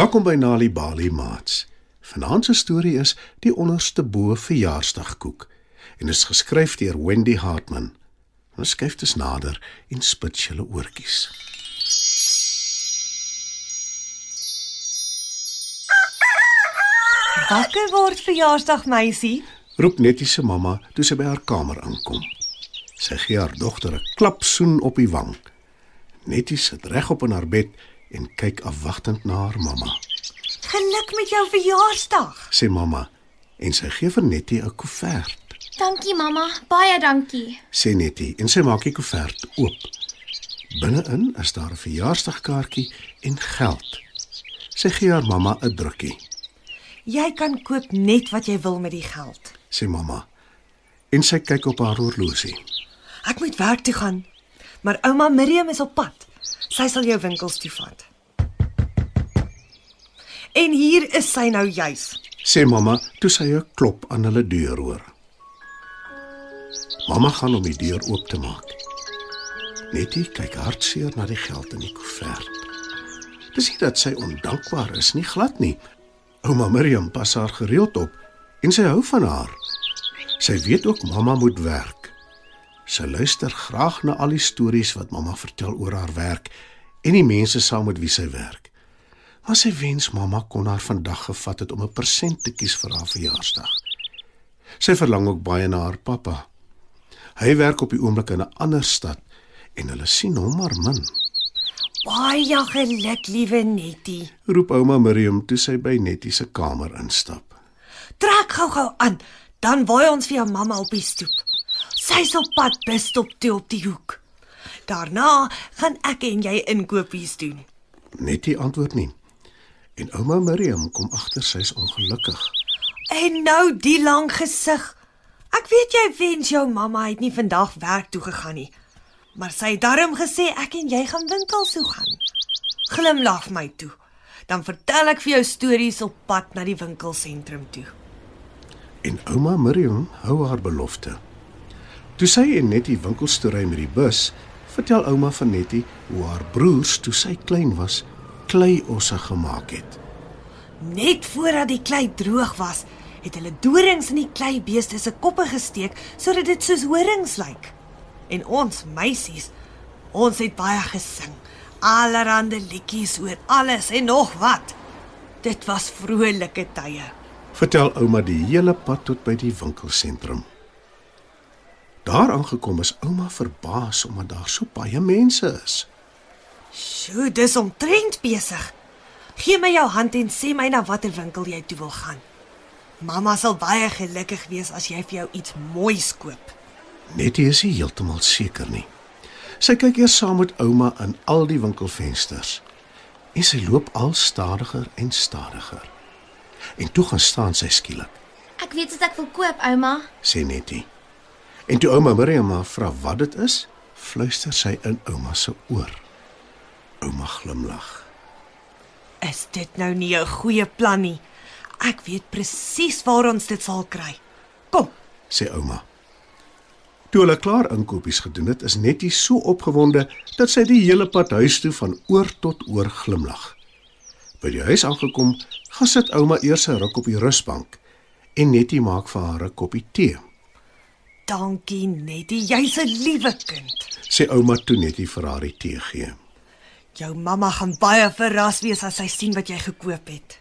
Welkom by Nali Bali Mats. Vanaand se storie is Die onderste bo verjaarsdagkoek en is geskryf deur Wendy Hartman. Ons skuif dus nader en spits julle oortjies. Wakker word verjaarsdag meisie. Roep Nettie se mamma toe sy by haar kamer aankom. Sy gee haar dogter 'n klapsoen op die wang. Nettie sit regop in haar bed en kyk afwagtend na haar mamma. Geluk met jou verjaarsdag. Sê mamma en sy gee vir Nettie 'n koevert. Dankie mamma, baie dankie. Sê Nettie en sy maak die koevert oop. Binne-in is daar 'n verjaarsdagkaartjie en geld. Sy gee haar mamma 'n drukkie. Jy kan koop net wat jy wil met die geld. Sê mamma. En sy kyk op haar horlosie. Ek moet werk toe gaan, maar ouma Miriam is op pad. Sy sal jou winkels toe vat. En hier is sy nou juis. Sê mamma toe sy 'n klop aan hulle deur hoor. Mamma gaan om die deur oop te maak. Nettie kyk hartseer na die geld in die koevert. Dis nie dat sy ondankbaar is nie, glad nie. Ouma Miriam pas haar gereeld op en sy hou van haar. Sy weet ook mamma moet werk. Sy luister graag na al die stories wat mamma vertel oor haar werk en die mense saam met wie sy werk. Maar sy wens mamma kon haar vandag gevat het om 'n persent te kies vir haar verjaarsdag. Sy verlang ook baie na haar pappa. Hy werk op die oomblik in 'n ander stad en hulle sien hom maar min. Baie geluk, liewe Nettie. Roep ouma Miriam toe sy by Nettie se kamer instap. Trek gou-gou aan, dan waai ons vir jou mamma op die stoep. Sy's op pad busstop toe op die hoek. Daarna gaan ek en jy inkopies doen. Nettie antwoord nie. En ouma Miriam kom agter sy's ongelukkig. En nou die lang gesig. Ek weet jy wens jou mamma het nie vandag werk toe gegaan nie. Maar sy het darm gesê ek en jy gaan winkels toe gaan. Glimlag my toe. Dan vertel ek vir jou stories op pad na die winkelsentrum toe. En ouma Miriam hou haar belofte. Toe sy en Nettie winkels toe ry met die bus, vertel ouma van Nettie hoe haar broers toe sy klein was, kleiosse gemaak het. Net voordat die klei droog was, het hulle dorings in die kleibeeste se koppe gesteek sodat dit soos horings lyk. En ons meisies, ons het baie gesing. Allerhande liedjies oor alles en nog wat. Dit was vrolike tye. Vertel ouma die hele pad tot by die winkelsentrum. Daar aangekom is ouma verbaas omdat daar so baie mense is. Sjoe, dis omtrent besig. Gee my jou hand en sê my na watter winkel jy toe wil gaan. Mamma sal baie gelukkig wees as jy vir jou iets moois koop. Nettie is nie heeltemal seker nie. Sy kyk eers saam met ouma in al die winkelvensters. En sy loop al stadiger en stadiger. En toe gaan staan sy skielik, Ek weet wat ek wil koop, ouma. sê Nettie. En toe ouma Miriam haar vra wat dit is, fluister sy in ouma se oor. Ouma glimlag. Is dit nou nie 'n goeie plan nie? Ek weet presies waar ons dit sal kry. Kom, sê ouma. Toe hulle klaar inkopies gedoen het, is Nettie so opgewonde dat sy die hele pad huis toe van oor tot oor glimlag. By die huis aangekom, gaan sit ouma eers 'n ruk op die rusbank en Nettie maak vir haar 'n koppie tee. Dankie Nettie, jy's 'n liewe kind. Sê ouma toe Nettie vir haar die tee gee. Jou mamma gaan baie verras wees as sy sien wat jy gekoop het.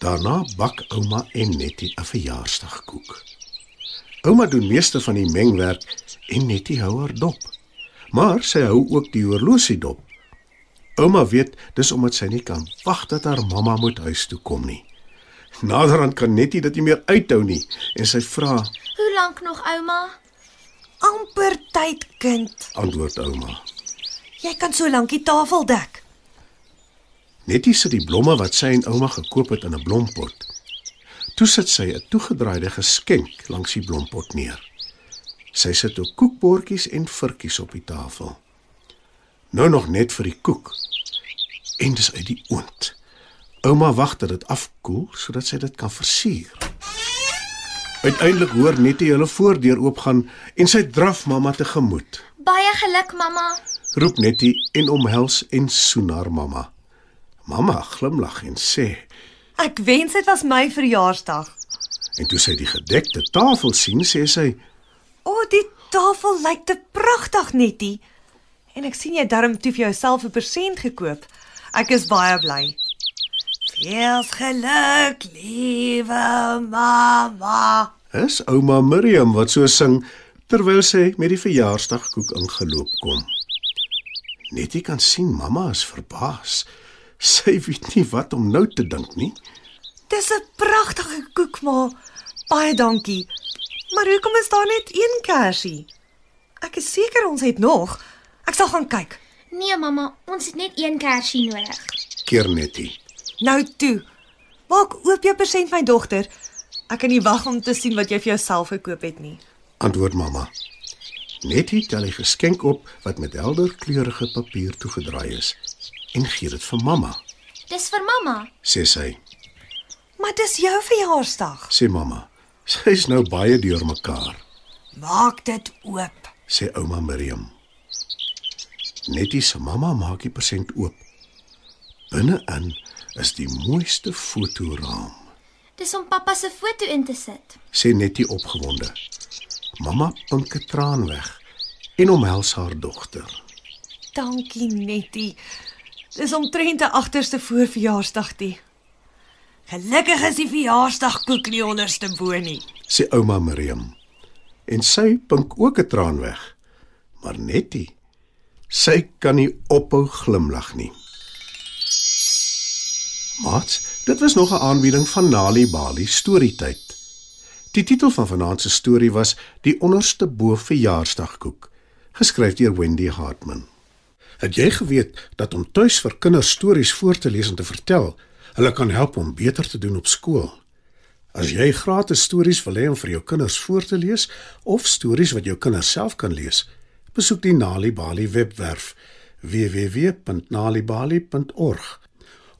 Daarna bak ouma en Nettie 'n verjaarsdagkoek. Ouma doen meeste van die mengwerk en Nettie hou haar dop. Maar sy hou ook die horlosie dop. Ouma weet dis omdat sy nie kan wag dat haar mamma moet huis toe kom nie. Naderhand kan Nettie dit nie meer uithou nie en sy vra, Hoe lank nog, ouma? amper tyd, kind. antwoord ouma. Jy kan so lank die tafel dek. Nettie sit die blomme wat sy en ouma gekoop het in 'n blompot. Toe sit sy 'n toegedraaide geskenk langs die blompot neer. Sy sit ook koekbordjies en vurkies op die tafel. Nou nog net vir die koek. En dis uit die oond. Ouma wag dat dit afkoel sodat sy dit kan versier. Uiteindelik hoor Nettie hulle voordeur oopgaan en sy draf mamma tegemoet. Baie geluk, mamma. Roep Nettie en omhels en soen haar mamma. Mamma glimlag en sê, Ek wens dit was my verjaarsdag. en toe sy die gedekte tafel sien, sê sy, O, oh, die tafel lyk te pragtig, Nettie. En ek sien jy het darm toe vir jouself 'n persent gekoop. Ek is baie bly. Veel geluk, liewe mamma. is ouma Miriam wat so sing terwyl sy met die verjaarsdagkoek ingeloop kom. Nettie kan sien mamma is verbaas. Sy weet nie wat om nou te dink nie. Dis 'n pragtige koek, ma. Baie dankie. Maar hoekom is daar net een kersie? Ek is seker ons het nog. Ek sal gaan kyk. Nee mamma, ons het net een kersie nodig. Keer Nettie. Nou toe. Maak oop jou persent my dogter. Ek kan nie wag om te sien wat jy vir jouself gekoop het nie. Antwoord mamma. Nettie tel die geskenk op wat met helder kleurige papier toegedraai is en gee dit vir mamma. Dis vir mamma. Sê sy. Maar dis jou verjaarsdag. Sê mamma. Sy's nou baie deurmekaar, Maak dit oop. sê ouma Miriam. Nettie se mamma maak die persent oop. Binne-in is die mooiste fotoraam. Dis om pappa se foto in te sit. sê Nettie opgewonde. Mamma pink 'n traan weg en omhels haar dogter. Dankie Nettie. Dis omtrent 'n agterste voorverjaarsdag die. Gelukkig is die verjaarsdagkoek nie onderste bo nie. sê ouma Miriam. En sy pink ook 'n traan weg. Maar Nettie, sy kan nie ophou glimlag nie. Mats, dit was nog 'n aanbieding van Nali Bali Storytyd. Die titel van vanaand se storie was Die onderste bo verjaarsdagkoek, geskryf deur Wendy Hartman. Het jy geweet dat om tuis vir kinders stories voor te lees en te vertel, hulle kan help om beter te doen op skool? As jy gratis stories wil hê om vir jou kinders voor te lees of stories wat jou kinders self kan lees, besoek die Nali Bali webwerf www.nalibali.org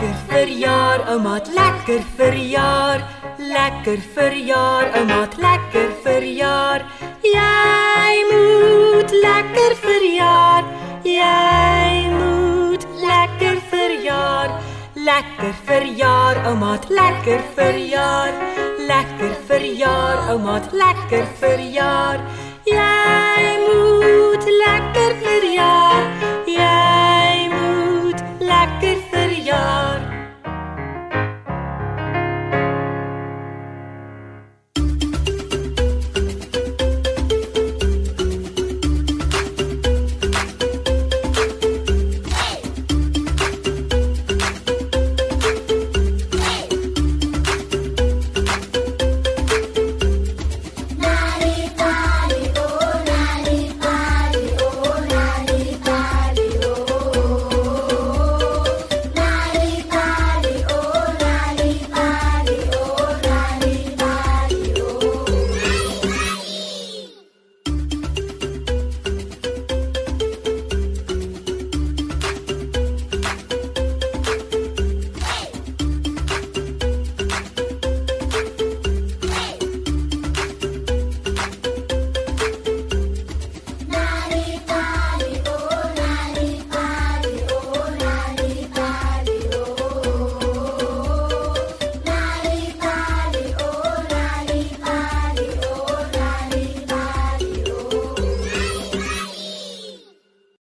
Lekker verjaar, oumaat, lekker verjaar. Lekker verjaar, oumaat, lekker verjaar. Jy moet lekker verjaar. Jy moet lekker verjaar. Lekker verjaar, oumaat, lekker verjaar. Lekker verjaar, oumaat, lekker verjaar. Jy moet